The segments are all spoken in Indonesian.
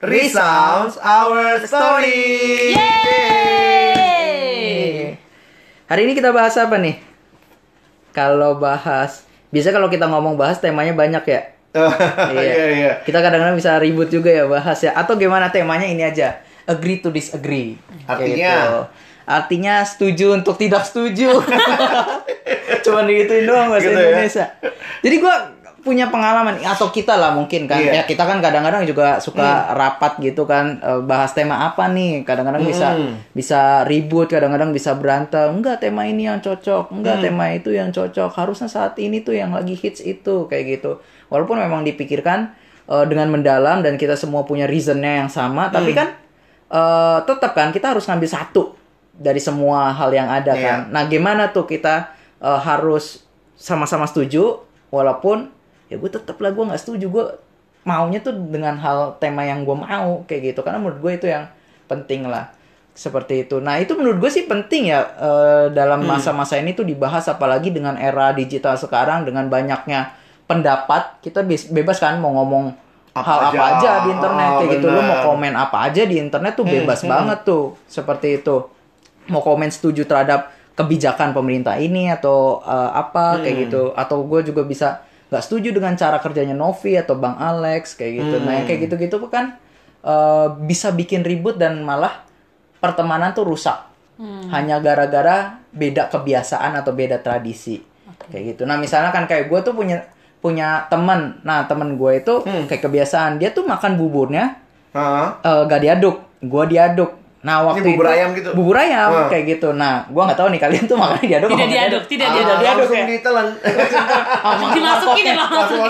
resounds our story. Yeay! Hari ini kita bahas apa nih? Kalau bahas, biasa kalau kita ngomong bahas temanya banyak ya. Iya iya. Kita kadang-kadang bisa ribut juga ya bahas ya. Atau gimana temanya ini aja. Agree to disagree. Artinya? gitu. Artinya setuju untuk tidak setuju. Cuman digituin doang bahasa Gitu ya? Indonesia. Jadi gua punya pengalaman atau kita lah mungkin kan Iya. ya kita kan kadang-kadang juga suka rapat gitu kan eh, bahas tema apa nih kadang-kadang bisa Hmm. bisa ribut kadang-kadang bisa berantem enggak tema ini yang cocok enggak Hmm. tema itu yang cocok harusnya saat ini tuh yang lagi hits itu kayak gitu walaupun memang dipikirkan eh, dengan mendalam dan kita semua punya reasonnya yang sama tapi Hmm. kan eh, tetap kan kita harus ngambil satu dari semua hal yang ada Iya. kan nah gimana tuh kita eh, harus sama-sama setuju walaupun ya gue tetap lah gue nggak setuju. Gue maunya tuh dengan hal tema yang gue mau kayak gitu. Karena menurut gue itu yang penting lah seperti itu. Nah itu menurut gue sih penting ya eh, dalam Hmm. masa-masa ini tuh dibahas apalagi dengan era digital sekarang dengan banyaknya pendapat. Kita be- bebas kan mau ngomong Apa hal apa aja. aja di internet Oh, kayak gitu. Lu mau benar. komen apa aja di internet tuh bebas banget tuh seperti itu. Mau komen setuju terhadap kebijakan pemerintah ini atau eh, apa kayak gitu. Atau gue juga bisa nggak setuju dengan cara kerjanya Novi atau Bang Alex kayak gitu. Nah yang kayak gitu-gitu kan eh, bisa bikin ribut dan malah pertemanan tuh rusak. Hanya gara-gara beda kebiasaan atau beda tradisi. Kayak gitu. Nah misalnya kan kayak gue tuh punya punya teman nah teman gue itu kayak kebiasaan. Dia tuh makan buburnya Hah? eh gak diaduk, gua diaduk. Nah waktu bubur itu ayam gitu? Bubur ayam Wah. kayak gitu. Nah, gua nggak tahu nih kalian tuh makannya diaduk. Tidak diaduk, tidak Ah, diaduk. diaduk langsung ya. ditelan. Dimasukin ya langsung.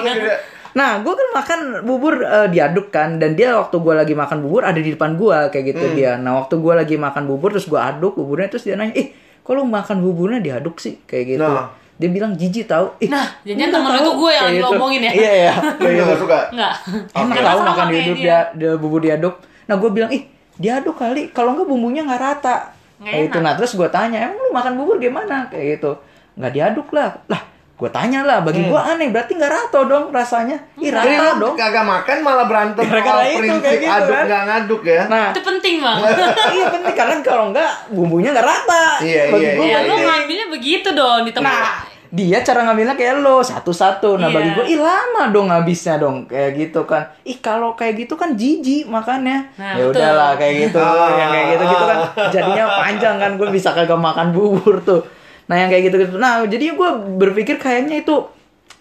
Nah, gua kan makan bubur eh, diaduk kan, dan dia waktu gua lagi makan bubur ada di depan gua kayak gitu Hmm. dia. Nah, waktu gua lagi makan bubur terus gua aduk buburnya terus dia nanya, "Ih, kok lu makan buburnya diaduk sih?" kayak gitu. Nah. Dia bilang jijik tahu. Ih, Nah, nggak temen tahu." itu gue yang gitu. ngomongin ya. Iya, iya. Dia nggak suka. Enggak. Enak tahu makan diaduk dia, dia bubur diaduk. Nah gue bilang ih diaduk kali. Kalau nggak bumbunya nggak rata. Nggak Kayak gitu. enak. Nah terus gue tanya emang lu makan bubur gimana? Kayak gitu. Nggak diaduk lah. Lah gue tanya lah. Bagi gue aneh. Berarti nggak rata dong rasanya. Ih Hmm. Jadi rata lu dong. kagak makan malah berantem Gara-gara soal itu, prinsip kayak gitu aduk kan. nggak ngaduk ya. Nah Itu penting bang. iya penting karena kalau nggak bumbunya nggak rata. Iya, Bagi iya, gua ya iya, lu ngambilnya begitu dong di tempat. Nah, dia cara ngambilnya kayak lo satu-satu. Nah, Iya. bagi gue, ih lama dong habisnya dong kayak gitu kan. Ih kalau kayak gitu kan jijik makannya. Nah, ya udahlah kayak gitu. Ah. yang kayak gitu gitu kan jadinya panjang kan gue bisa kagak makan bubur tuh. Nah, yang kayak gitu gitu. Nah, jadi gue berpikir kayaknya itu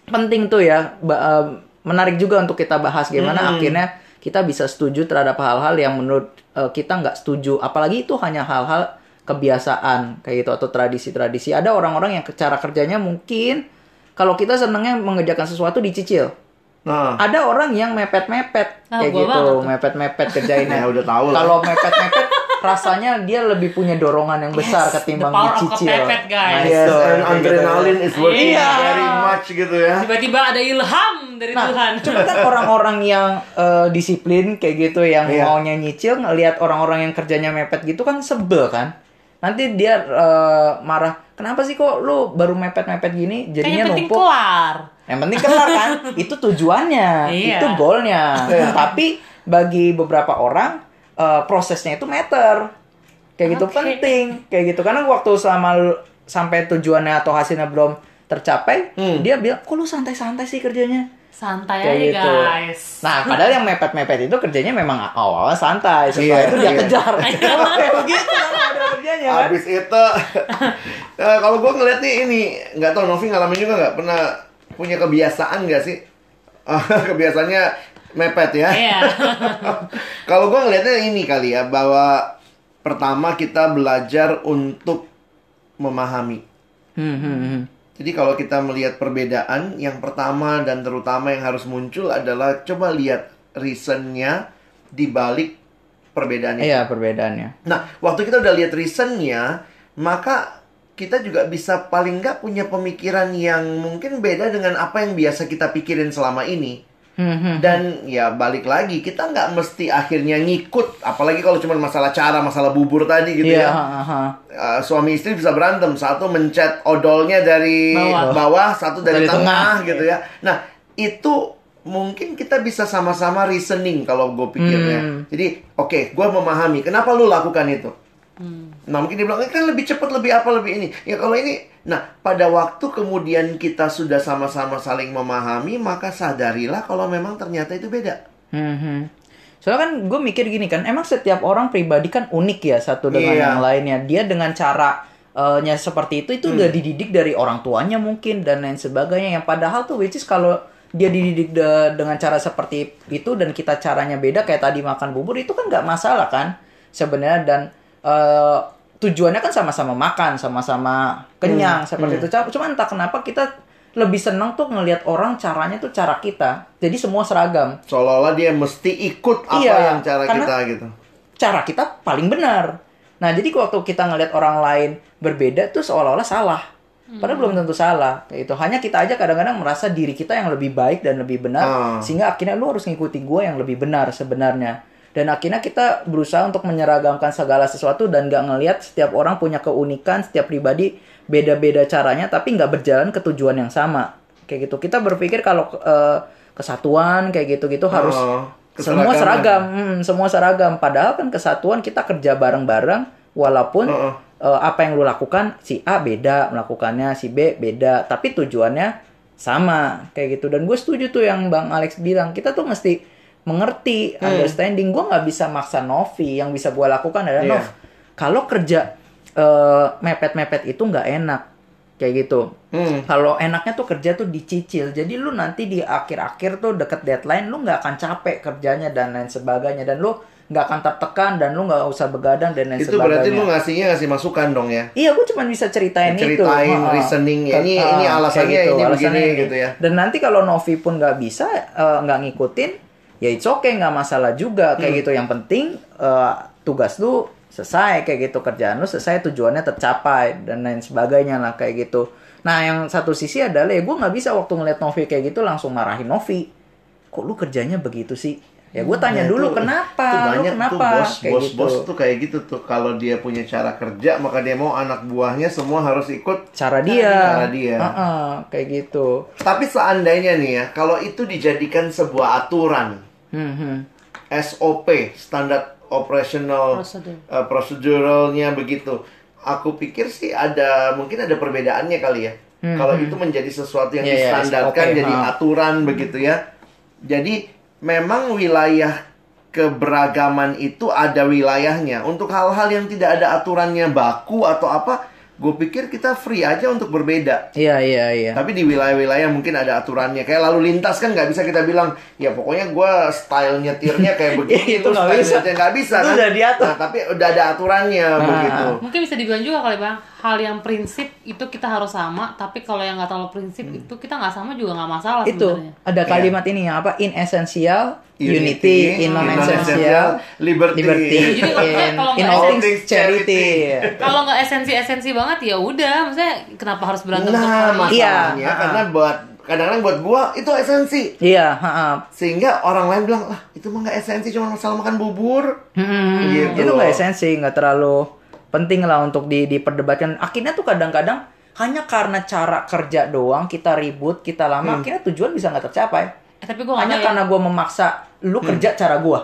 penting tuh ya menarik juga untuk kita bahas gimana Hmm. akhirnya kita bisa setuju terhadap hal-hal yang menurut eh, kita nggak setuju apalagi itu hanya hal-hal kebiasaan kayak gitu atau tradisi-tradisi ada orang-orang yang cara kerjanya mungkin kalau kita senengnya mengerjakan sesuatu dicicil Nah, ada orang yang mepet-mepet Nah, kayak gitu mepet-mepet kerjainnya Ya, udah tahu lah. kalau mepet-mepet rasanya dia lebih punya dorongan yang besar Yes, ketimbang the power of dicicil kepepet, guys. Nah, yes, itu, and adrenaline is working Iya. very much gitu ya. Tiba-tiba ada ilham dari Nah, Tuhan. cuma kan orang-orang yang eh, disiplin kayak gitu yang Iya. maunya nyicil ngelihat orang-orang yang kerjanya mepet gitu kan sebel kan. Nanti dia eh, marah, "Kenapa sih kok lu baru mepet-mepet gini?" Jadinya yang penting numpuk. kelar. Yang penting kelar kan. itu tujuannya, Iya. itu goalnya. Tapi bagi beberapa orang eh, prosesnya itu meter. Kayak gitu penting, kayak gitu karena waktu sama sampai tujuannya atau hasilnya belum tercapai, Hmm. dia bilang, "Kok lu santai-santai sih kerjanya?" Santai Kayak aja gitu. guys. Nah, padahal yang mepet-mepet itu kerjanya memang awal-awal santai. Setelah Iya, itu dia iya. kejar. Kayak begitu kan ada kerjanya kan. Habis itu, eh, kalau gue ngeliat nih ini, nggak tahu Novi ngalamin juga nggak pernah punya kebiasaan nggak sih? Kebiasaannya mepet ya. Iya. Kalau gue ngelihatnya ini kali ya, bahwa pertama kita belajar untuk memahami. Hmm, hmm, hmm. Jadi kalau kita melihat perbedaan, yang pertama dan terutama yang harus muncul adalah coba lihat reasonnya di balik perbedaan itu. Iya, perbedaannya. Nah, waktu kita udah lihat reasonnya, maka kita juga bisa paling nggak punya pemikiran yang mungkin beda dengan apa yang biasa kita pikirin selama ini. Hmm, hmm. Dan ya balik lagi, kita nggak mesti akhirnya ngikut, apalagi kalau cuma masalah cara, masalah bubur tadi gitu Iya, ya. ha, ha. Uh, suami istri bisa berantem, satu mencet odolnya dari Bawah. bawah, satu dari, Dari tengah, tengah. gitu ya. Nah, itu mungkin kita bisa sama-sama reasoning kalau gue pikirnya. Hmm. Jadi, oke, gue memahami kenapa lu lakukan itu. Nah, mungkin dia bilang, "Eh, kan lebih cepat, lebih apa, lebih ini. Ya kalau ini, nah, pada waktu kemudian kita sudah sama-sama saling memahami, maka sadarilah kalau memang ternyata itu beda. Mhm. Soalnya kan gue mikir gini kan, emang setiap orang pribadi kan unik ya satu dengan Iya. yang lainnya. Dia dengan cara eh, nya seperti itu itu Hmm. udah dididik dari orang tuanya mungkin dan lain sebagainya. Yang padahal tuh which is kalau dia dididik de- dengan cara seperti itu dan kita caranya beda kayak tadi makan bubur itu kan nggak masalah kan sebenarnya dan eh, tujuannya kan sama-sama makan, sama-sama kenyang seperti itu. Cuma entah kenapa kita lebih senang tuh ngelihat orang caranya tuh cara kita. Jadi semua seragam. Seolah-olah dia mesti ikut apa Iya, yang cara karena- kita gitu. cara kita paling benar. Nah, jadi waktu kita ngelihat orang lain berbeda tuh seolah-olah salah. Padahal belum tentu salah. Itu. Hanya kita aja kadang-kadang merasa diri kita yang lebih baik dan lebih benar Ah. sehingga akhirnya lu harus ngikuti gue yang lebih benar sebenarnya. Dan akhirnya kita berusaha untuk menyeragamkan segala sesuatu dan nggak ngelihat setiap orang punya keunikan, setiap pribadi beda-beda caranya tapi nggak berjalan ke tujuan yang sama. Kayak gitu. Kita berpikir kalau eh, kesatuan kayak gitu-gitu harus Oh, semua keseragaman. seragam, hmm, semua seragam. Padahal kan kesatuan kita kerja bareng-bareng, walaupun Heeh. eh, apa yang lu lakukan si A beda melakukannya, si B beda, tapi tujuannya sama kayak gitu. Dan gue setuju tuh yang Bang Alex bilang, kita tuh mesti mengerti, Hmm. understanding. Gue nggak bisa maksa Novi, yang bisa gue lakukan adalah Iya. Nov. Kalau kerja eh, mepet-mepet itu nggak enak, kayak gitu. Hmm. Kalau enaknya tuh kerja tuh dicicil. Jadi lu nanti di akhir-akhir tuh deket deadline lu nggak akan capek kerjanya dan lain sebagainya dan lu nggak akan tertekan dan lu nggak usah begadang dan lain Itu sebagainya. berarti lu ngasihnya ngasih masukan dong ya. Iya, gue cuma bisa ceritain, itu. Ceritain, reasoning, Ke- ini- ini alasannya, ini begini, gitu ya. Dan nanti kalau Novi pun nggak bisa, eh, nggak ngikutin, ya it's okay, nggak masalah juga kayak Hmm. gitu. Yang penting eh, tugas lu selesai kayak gitu, kerjaan lu selesai, tujuannya tercapai dan lain sebagainya lah kayak gitu. Nah, yang satu sisi adalah ya gue nggak bisa waktu ngeliat Novi kayak gitu langsung marahin Novi. Kok lu kerjanya begitu sih? Ya gue tanya Nah, dulu itu- kenapa, itu lu banyak kenapa tuh bos, kayak bos, gitu. bos tuh kayak gitu tuh. Kalau dia punya cara kerja, maka dia mau anak buahnya semua harus ikut. cara dia, Cara dia. Ha-ha, kayak gitu. Tapi seandainya nih ya, kalau itu dijadikan sebuah aturan, Hmm, hmm. SOP, standar operational uh, proceduralnya begitu. Aku pikir sih ada mungkin ada perbedaannya kali ya. Kalau itu menjadi sesuatu yang Hmm, Iya, distandarkan SOP, jadi aturan begitu ya. Jadi memang wilayah keberagaman itu ada wilayahnya. Untuk hal-hal yang tidak ada aturannya baku atau apa, gue pikir kita free aja untuk berbeda. Iya iya iya. Tapi di wilayah-wilayah mungkin ada aturannya. Kayak lalu lintas kan nggak bisa kita bilang, ya pokoknya gue style nyetirnya kayak begini. Itu nggak bisa. nggak bisa Itu kan? udah diatur. Nah, tapi udah ada aturannya Nah. begitu. Mungkin bisa dibilang juga kali bang, hal yang prinsip itu kita harus sama, tapi kalau yang nggak terlalu prinsip Hmm. itu kita nggak sama juga nggak masalah itu sebenarnya. ada kalimat ini yang apa in essential unity, in non essential liberty. liberty, in, kalau in nggak all things charity. Kalau nggak esensi-esensi banget ya udah, maksudnya kenapa harus berantem Nah? Iya, masalahnya ha-ha. karena buat kadang-kadang buat gua itu esensi. Iya. Sehingga orang lain bilang, "Lah, itu mah nggak esensi, cuma masalah makan bubur." Hmm, Gitu itu nggak esensi, nggak terlalu penting lah untuk di, diperdebatkan. Akhirnya tuh kadang-kadang hanya karena cara kerja doang kita ribut, kita lama, Hmm. akhirnya tujuan bisa nggak tercapai. Eh, tapi gue nggak hanya ya. karena gue memaksa lu kerja cara gue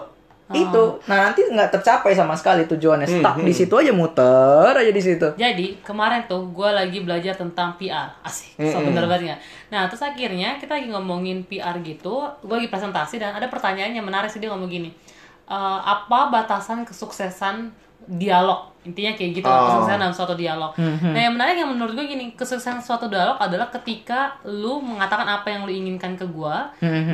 itu. Nah nanti nggak tercapai sama sekali tujuannya. Stuck di situ aja muter aja di situ. Jadi kemarin tuh gue lagi belajar tentang PR, asik, so bener banget nggak? Nah terus akhirnya kita lagi ngomongin PR gitu, gue lagi presentasi dan ada pertanyaan yang menarik sih dia ngomong gini, "Eh, apa batasan kesuksesan dialog? Intinya kayak gitu, Oh. kesuksesan dalam suatu dialog. Nah yang menarik yang menurut gue gini, kesuksesan suatu dialog adalah ketika lu mengatakan apa yang lu inginkan ke gue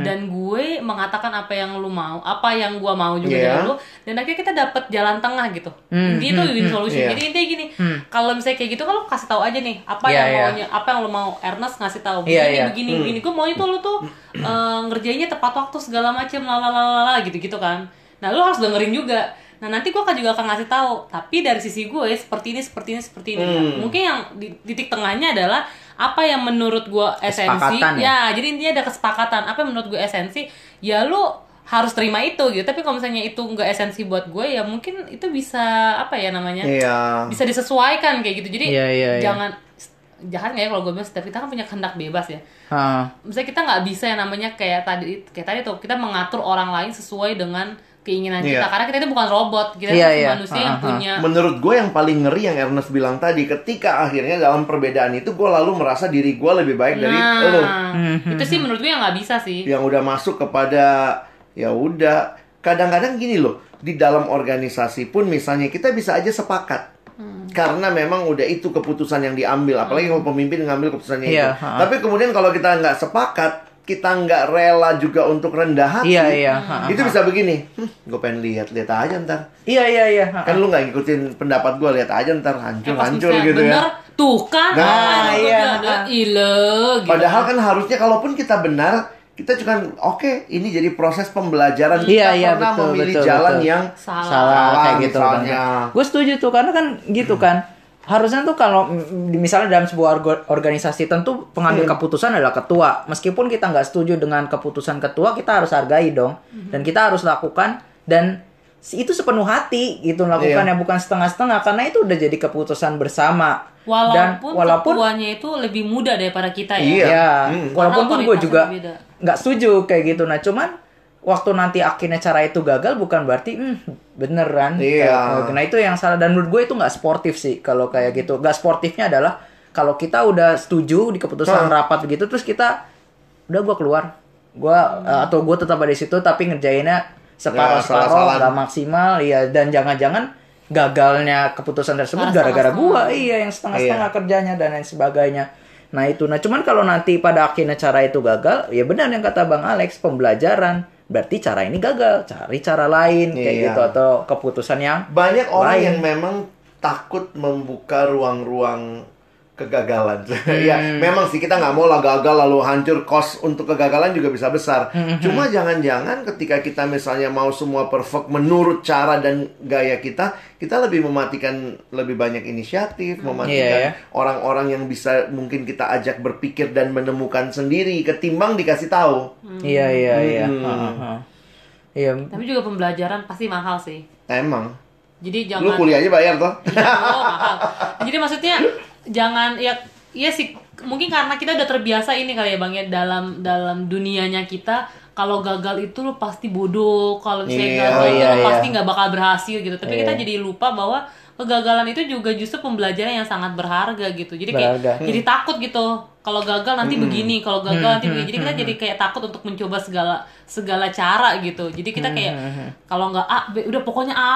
dan gue mengatakan apa yang lu mau, apa yang gue mau juga Iya. dari lu, dan akhirnya kita dapat jalan tengah gitu. Intinya tuh win solution. Iya. Jadi intinya gini, kalau misalnya kayak gitu kan lu kasih tahu aja nih apa Iya, yang iya. maunya, apa yang lu mau. Ernest ngasih tahu Iya, begini iya. begini begini. Gue mau itu lu tuh eh, ngerjainnya tepat waktu segala macam lalalala gitu-gitu kan. Nah, lu harus dengerin juga. Nah, nanti gue juga akan ngasih tahu, tapi dari sisi gue seperti ini, seperti ini, seperti ini. Nah, mungkin yang di titik tengahnya adalah apa yang menurut gue esensi. Ya? Ya, jadi intinya ada kesepakatan. Apa yang menurut gue esensi, ya lu harus terima itu gitu. Tapi kalau misalnya itu nggak esensi buat gue, ya mungkin itu bisa apa ya namanya? Iya. bisa disesuaikan kayak gitu jadi Iya, iya, iya. jangan jahat nggak ya kalau gue bilang setiap kita kan punya kehendak bebas ya Ah. misalnya kita nggak bisa yang namanya kayak tadi kayak tadi tuh kita mengatur orang lain sesuai dengan keinginan kita Iya. karena kita itu bukan robot kita masih iya. manusia yang Ah, ah. punya Menurut gue yang paling ngeri yang Ernest bilang tadi, ketika akhirnya dalam perbedaan itu gue lalu merasa diri gue lebih baik dari lo. nah itu sih menurut gue yang nggak bisa sih Yang udah masuk kepada ya udah. Kadang-kadang gini loh, di dalam organisasi pun misalnya kita bisa aja sepakat. Karena memang udah itu keputusan yang diambil, apalagi kalau pemimpin ngambil keputusannya itu. Iya, ha. Tapi kemudian kalau kita nggak sepakat, kita nggak rela juga untuk rendah hati. Iya, iya. Ha, Itu bisa begini, hm, gue pengen lihat, lihat aja ntar. Iya iya iya. Ah. Kan lu nggak ngikutin pendapat gue, lihat aja ntar Eh, hancur pas hancur gitu bener, ya. tuh kan Nah, ah, iya. iya ile gitu. Padahal kan harusnya kalaupun kita benar, kita juga oke, ini jadi proses pembelajaran. Kita Iya iya pernah betul memilih betul. jalan betul. yang salah, salah kayak gitu misalnya. Gue setuju tuh karena kan gitu kan. Harusnya tuh kalau mm, misalnya dalam sebuah orga- organisasi tentu pengambil Hmm. keputusan adalah ketua. Meskipun kita nggak setuju dengan keputusan ketua, kita harus hargai dong. Hmm. Dan kita harus lakukan dan itu sepenuh hati gitu lakukan Iya. ya bukan setengah-setengah karena itu udah jadi keputusan bersama. walaupun, dan walaupun ketuanya itu lebih muda daripada kita ya Iya. Ya, Hmm. walaupun pun gue juga nggak setuju kayak gitu. Nah, cuman waktu nanti akhirnya cara itu gagal bukan berarti hmm, beneran. Iya. Kayak- Nah itu yang salah dan menurut gue itu nggak sportif sih kalau kayak gitu. Nggak sportifnya adalah kalau kita udah setuju di keputusan Hah. rapat begitu terus kita udah gue keluar, gue atau gue tetap ada di situ tapi ngerjainnya separuh separuh salah-salah. nggak maksimal ya dan jangan-jangan gagalnya keputusan tersebut gara-gara gua iya yang setengah-setengah kerjanya dan lain sebagainya nah itu nah cuman kalau nanti pada akhirnya cara itu gagal ya benar yang kata bang Alex pembelajaran berarti cara ini gagal cari cara lain kayak Iya. gitu atau keputusan yang banyak orang Lain. yang memang takut membuka ruang-ruang kegagalan. ya, Hmm. memang sih kita nggak mau lah gagal lalu hancur kos untuk kegagalan juga bisa besar. Hmm, Cuma jangan-jangan ketika kita misalnya mau semua perfect menurut cara dan gaya kita, kita lebih mematikan lebih banyak inisiatif, mematikan Iya, ya. orang-orang yang bisa mungkin kita ajak berpikir dan menemukan sendiri ketimbang dikasih tahu. iya iya iya Hmm. Iya tapi juga pembelajaran pasti mahal sih Emang. jadi Lu jangan kuliah aja bayar toh? Iya, oh, mahal. Jadi maksudnya jangan ya iya sih mungkin karena kita udah terbiasa ini kali ya Bang ya dalam dalam dunianya kita kalau gagal itu lo pasti bodoh, kalau misalnya Iya, gagal itu iya, lo iya. pasti nggak bakal berhasil gitu. Tapi kita Iya. jadi lupa bahwa kegagalan itu juga justru pembelajaran yang sangat berharga gitu. Jadi kayak Berharga. jadi takut gitu. Kalau gagal nanti begini, kalau gagal nanti begini. Jadi kita jadi kayak takut untuk mencoba segala segala cara gitu. Jadi kita kayak kalau nggak A, B, udah pokoknya A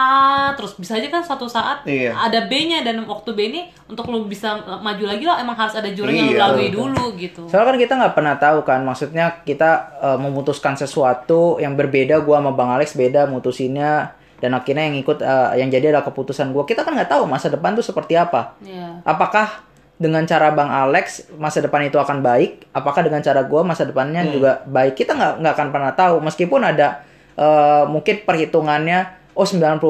terus bisa aja kan suatu saat Iya. ada B-nya dan waktu B ini untuk lu bisa maju lagi lo emang harus ada jurang yang lu Iya, lalui betul. dulu gitu. Soalnya kan kita nggak pernah tahu kan, maksudnya kita eh, memutuskan sesuatu yang berbeda, gua sama Bang Alex beda mutusinnya, dan akhirnya yang ikut eh, yang jadi adalah keputusan gua. Kita kan nggak tahu masa depan tuh seperti apa. Iya. Apakah dengan cara Bang Alex masa depan itu akan baik? Apakah dengan cara gua masa depannya juga baik? Kita nggak nggak akan pernah tahu. Meskipun ada eh, mungkin perhitungannya, oh 90%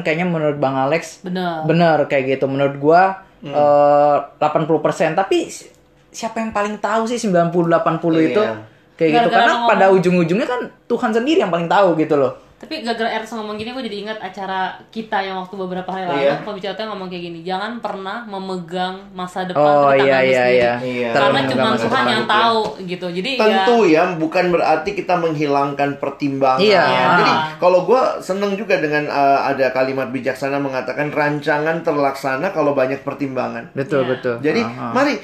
kayaknya menurut Bang Alex Bener. bener kayak gitu menurut gua eh, 80% tapi si- siapa yang paling tahu sih 90 80 itu Iya. kayak gitu Gara-gara karena ngomong- pada ujung-ujungnya kan Tuhan sendiri yang paling tahu gitu loh Tapi gara-gara Ernst ngomong gini, gue jadi ingat acara kita yang waktu beberapa hari lalu. Iya. Pembicara tuh ngomong kayak gini, jangan pernah memegang masa depan oh ke tangan iya lu iya sendiri. iya Iya. Karena Terlalu cuma Tuhan yang depan. tahu gitu. Jadi Tentu ya ya, bukan berarti kita menghilangkan pertimbangan. Iya. Jadi kalau gue seneng juga dengan uh, ada kalimat bijaksana mengatakan rancangan terlaksana kalau banyak pertimbangan. betul Iya. betul Jadi Ah, ah. mari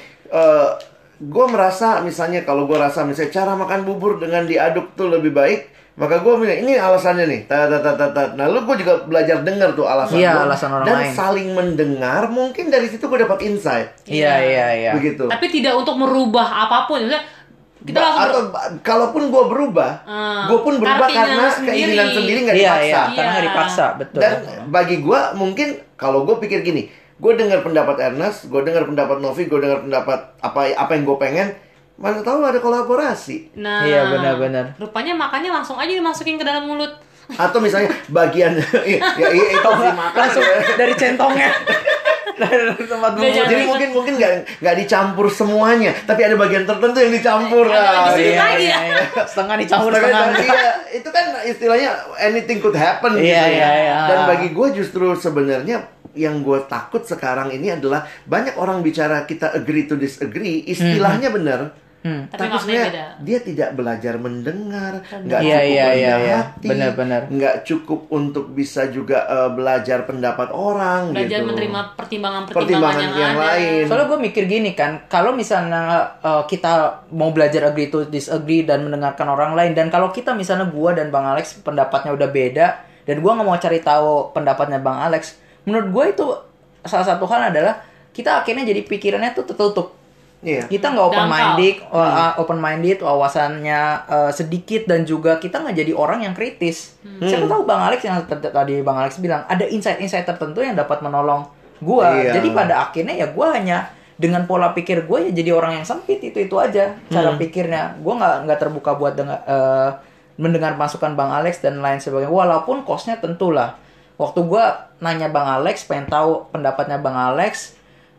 gue merasa misalnya kalau gue rasa misalnya cara makan bubur dengan diaduk tuh lebih baik. Maka gue bilang ini alasannya nih. Ta, ta, ta, ta, ta. Nah lu gue juga belajar dengar tuh alasan Iya, gua. alasan orang dan lain. saling mendengar. Mungkin dari situ gue dapat insight. iya iya iya Begitu. tapi tidak untuk merubah apa pun. Maksudnya kita Ba- langsung atau kalaupun gue berubah, Ah, gue pun berubah karena sendiri. keinginan sendiri nggak iya dipaksa. iya karena nggak Iya. dipaksa betul Dan bagi gue mungkin kalau gue pikir gini, gue dengar pendapat Ernest, gue dengar pendapat Novi, gue dengar pendapat apa apa yang gue pengen, mana tahu ada kolaborasi. Nah, Iya, benar-benar. Rupanya makannya langsung aja dimasukin ke dalam mulut. Atau misalnya bagian ya, ya iya, itu makan. langsung dari centongnya dari tempat jangan Jadi mungkin mungkin nggak nggak dicampur semuanya, tapi ada bagian tertentu yang dicampur. Ada Ah, di sini iya. lagi ya. setengah dicampur setengah tapi ya, itu kan istilahnya anything could happen Iya, gitu ya. iya, iya. Dan bagi gue justru sebenarnya yang gue takut sekarang ini adalah banyak orang bicara kita agree to disagree, istilahnya benar. Hmm. Tapi Tapi sebenarnya beda. dia tidak belajar mendengar, nggak Iya, cukup iya, iya, rendah iya. hati, Benar-benar. nggak cukup untuk bisa juga eh, belajar pendapat orang Belajar gitu. menerima pertimbangan-pertimbangan Pertimbangan yang, yang ada. lain. Soalnya gue mikir gini kan, kalau misalnya uh, kita mau belajar agree to disagree dan mendengarkan orang lain, dan kalau kita misalnya gue dan Bang Alex pendapatnya udah beda, dan gue nggak mau cari tahu pendapatnya Bang Alex, menurut gue itu salah satu hal adalah kita akhirnya jadi pikirannya tuh tertutup. Iya. Kita nggak open minded, open minded, wawasannya uh, sedikit dan juga kita nggak jadi orang yang kritis. Siapa tahu Bang Alex yang tadi Bang Alex bilang ada insight-insight tertentu yang dapat menolong gua. Iya. Jadi pada akhirnya ya gua hanya dengan pola pikir gue ya jadi orang yang sempit itu itu aja cara pikirnya. Gua nggak nggak terbuka buat dengar eh, mendengar masukan Bang Alex dan lain sebagainya. Walaupun kosnya tentulah. Waktu gua nanya Bang Alex, pengen tahu pendapatnya Bang Alex,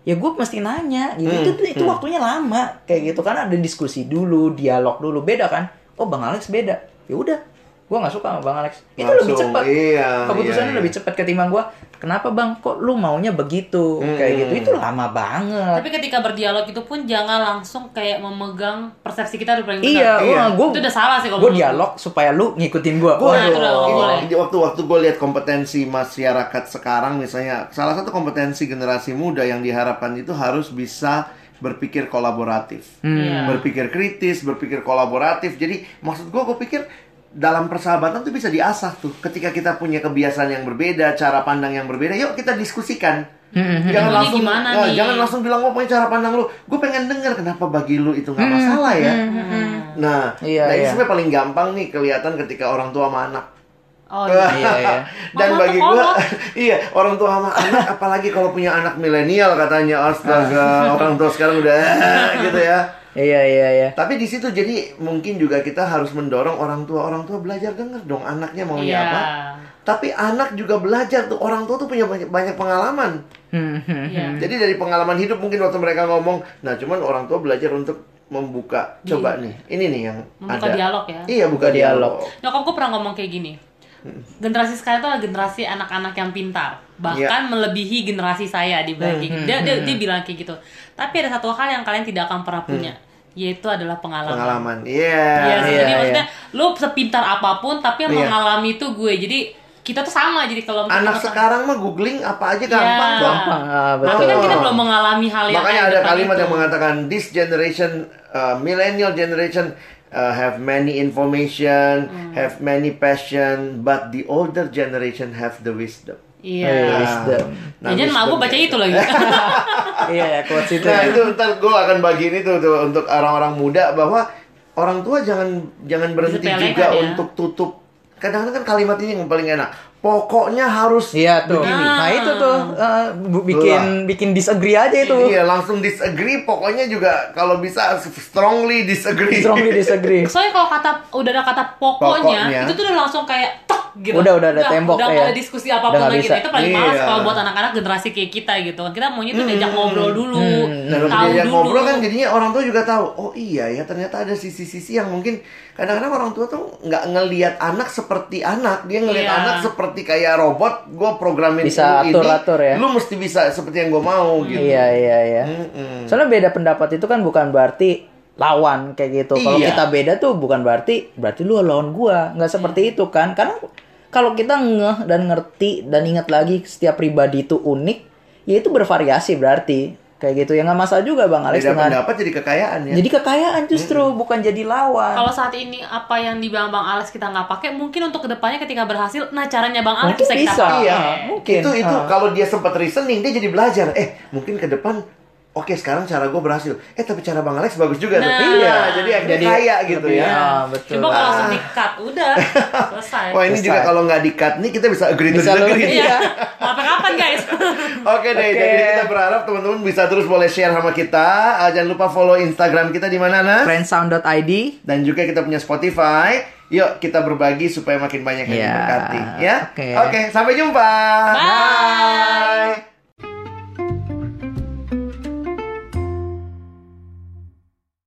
ya gue mesti nanya gitu. Itu itu waktunya lama kayak gitu. Kan ada diskusi dulu dialog dulu beda kan? Oh bang Alex beda. Ya udah gue nggak suka sama bang Alex. Itu lebih Langsung, cepat. iya, keputusannya iya, lebih cepat ketimbang gue kenapa bang? Kok lu maunya begitu? Kayak gitu. Itu lama banget. Tapi ketika berdialog itu pun jangan langsung kayak memegang persepsi kita udah paling benar. iya, Iya. gue Itu udah salah sih kalau gue dialog supaya lu ngikutin gue Gua Nah, itu waktu waktu gue lihat kompetensi masyarakat sekarang misalnya salah satu kompetensi generasi muda yang diharapkan itu harus bisa berpikir kolaboratif, Iya. berpikir kritis, berpikir kolaboratif. Jadi maksud gue, gue pikir dalam persahabatan tuh bisa diasah tuh. Ketika kita punya kebiasaan yang berbeda, cara pandang yang berbeda, yuk kita diskusikan. Jangan Maunya langsung, gimana eh, nih? jangan langsung bilang, oh punya cara pandang lu. Gue pengen denger kenapa bagi lu itu nggak masalah ya. Nah, Iya, nah ini iya. sebenarnya paling gampang nih kelihatan ketika orang tua sama anak. Oh iya. iya iya Dan Mama bagi kolot. iya orang tua sama anak, apalagi kalau punya anak milenial katanya, astaga, orang tua sekarang udah gitu ya. Iya iya iya Tapi di situ jadi mungkin juga kita harus mendorong orang tua orang tua belajar denger dong anaknya maunya Iya. apa. Tapi anak juga belajar tuh orang tua tuh punya banyak, banyak pengalaman. Hmm, hmm. Iya. Jadi dari pengalaman hidup mungkin waktu mereka ngomong, nah cuman orang tua belajar untuk membuka. Coba nih, ini nih yang Membuka ada. dialog ya. Iya, buka dialog. dialog. Nyokap gue pernah ngomong kayak gini. Generasi sekarang itu adalah generasi anak-anak yang pintar, bahkan melebihi generasi saya dibanding. dia, dia dia bilang kayak gitu. Tapi ada satu hal yang kalian tidak akan pernah punya, yaitu adalah pengalaman. Pengalaman. Iya. Iya, sih. iya, jadi iya. maksudnya lu sepintar apa pun tapi yang Iya. mengalami itu gue. Jadi kita tuh sama jadi kalau Anak kita- sekarang mah googling apa aja gampang Iya. kok. gampang ah, Tapi betul kan kita belum mengalami hal yang Makanya ada depan kalimat itu. yang mengatakan this generation, uh, millennial generation uh, have many information, Hmm. have many passion, but the older generation have the wisdom. Iya. Wisdom. Nah, Jajan mak gue baca itu lagi. iya ya quotes itu Nah ya. itu ntar gue akan bagiin itu tuh untuk orang-orang muda bahwa orang tua jangan jangan berhenti juga ya. untuk tutup. Kadang-kadang kan kalimat ini yang paling enak. Pokoknya harus Iya tuh. begini. Nah itu tuh bu- bikin bikin disagree aja itu. Iya langsung disagree. Pokoknya juga kalau bisa strongly disagree. Strongly disagree. Soalnya kalau kata udah ada kata pokoknya, Pokoknya. itu tuh udah langsung kayak tek gitu. Udah, udah ada tembok, Udah ya. ada diskusi apa pun Udah lagi. bisa. Itu paling males Iya. kalau buat anak-anak generasi kayak kita gitu. Kita maunya tuh diajak ngobrol dulu, Dan waktu tahu diajak dulu. ngobrol kan jadinya orang tua juga tahu. Oh iya ya ternyata ada sisi-sisi yang mungkin kadang-kadang orang tua tuh nggak ngelihat anak seperti anak. Dia ngelihat Iya. anak seperti kayak robot. Gue programin Bisa lu ini. atur-atur ya. Lu mesti bisa seperti yang gue mau gitu. Iya iya iya. Mm-mm. Soalnya beda pendapat itu kan bukan berarti lawan kayak gitu. Kalau Iya. kita beda tuh bukan berarti berarti lu lawan gua. Nggak seperti itu kan? Karena kalau kita ngeh dan ngerti dan ingat lagi setiap pribadi itu unik, ya itu bervariasi berarti. Kayak gitu ya nggak masalah juga Bang Alex Beda dengan pendapat jadi kekayaan ya. jadi kekayaan justru bukan jadi lawan. Kalau saat ini apa yang dibilang Bang Alex kita nggak pakai, mungkin untuk ke depannya ketika berhasil, nah caranya Bang Alex Mungkin bisa kita bisa. pakai. Iya, mungkin. Itu itu kalau dia sempat reasoning dia jadi belajar. Eh, mungkin ke depan Oke sekarang cara gue berhasil. Eh tapi cara Bang Alex bagus juga tuh. Nah. Iya, jadi akhirnya Jadi kaya gitu lebih- ya. Ah, betul. Coba kalau Ah. langsung di-cut, udah selesai. Wah ini Selesai. juga kalau nggak di-cut nih kita bisa agree to Bisa lu- disagree. Iya. Sampai kapan guys? Oke deh, Oke. jadi kita berharap teman-teman bisa terus boleh share sama kita. Ah, jangan lupa follow Instagram kita di mana nah. Friendsound.id Dan juga kita punya Spotify. Yuk kita berbagi supaya makin banyak yang Iya. diberkati ya. Oke. Oke, sampai jumpa. Bye.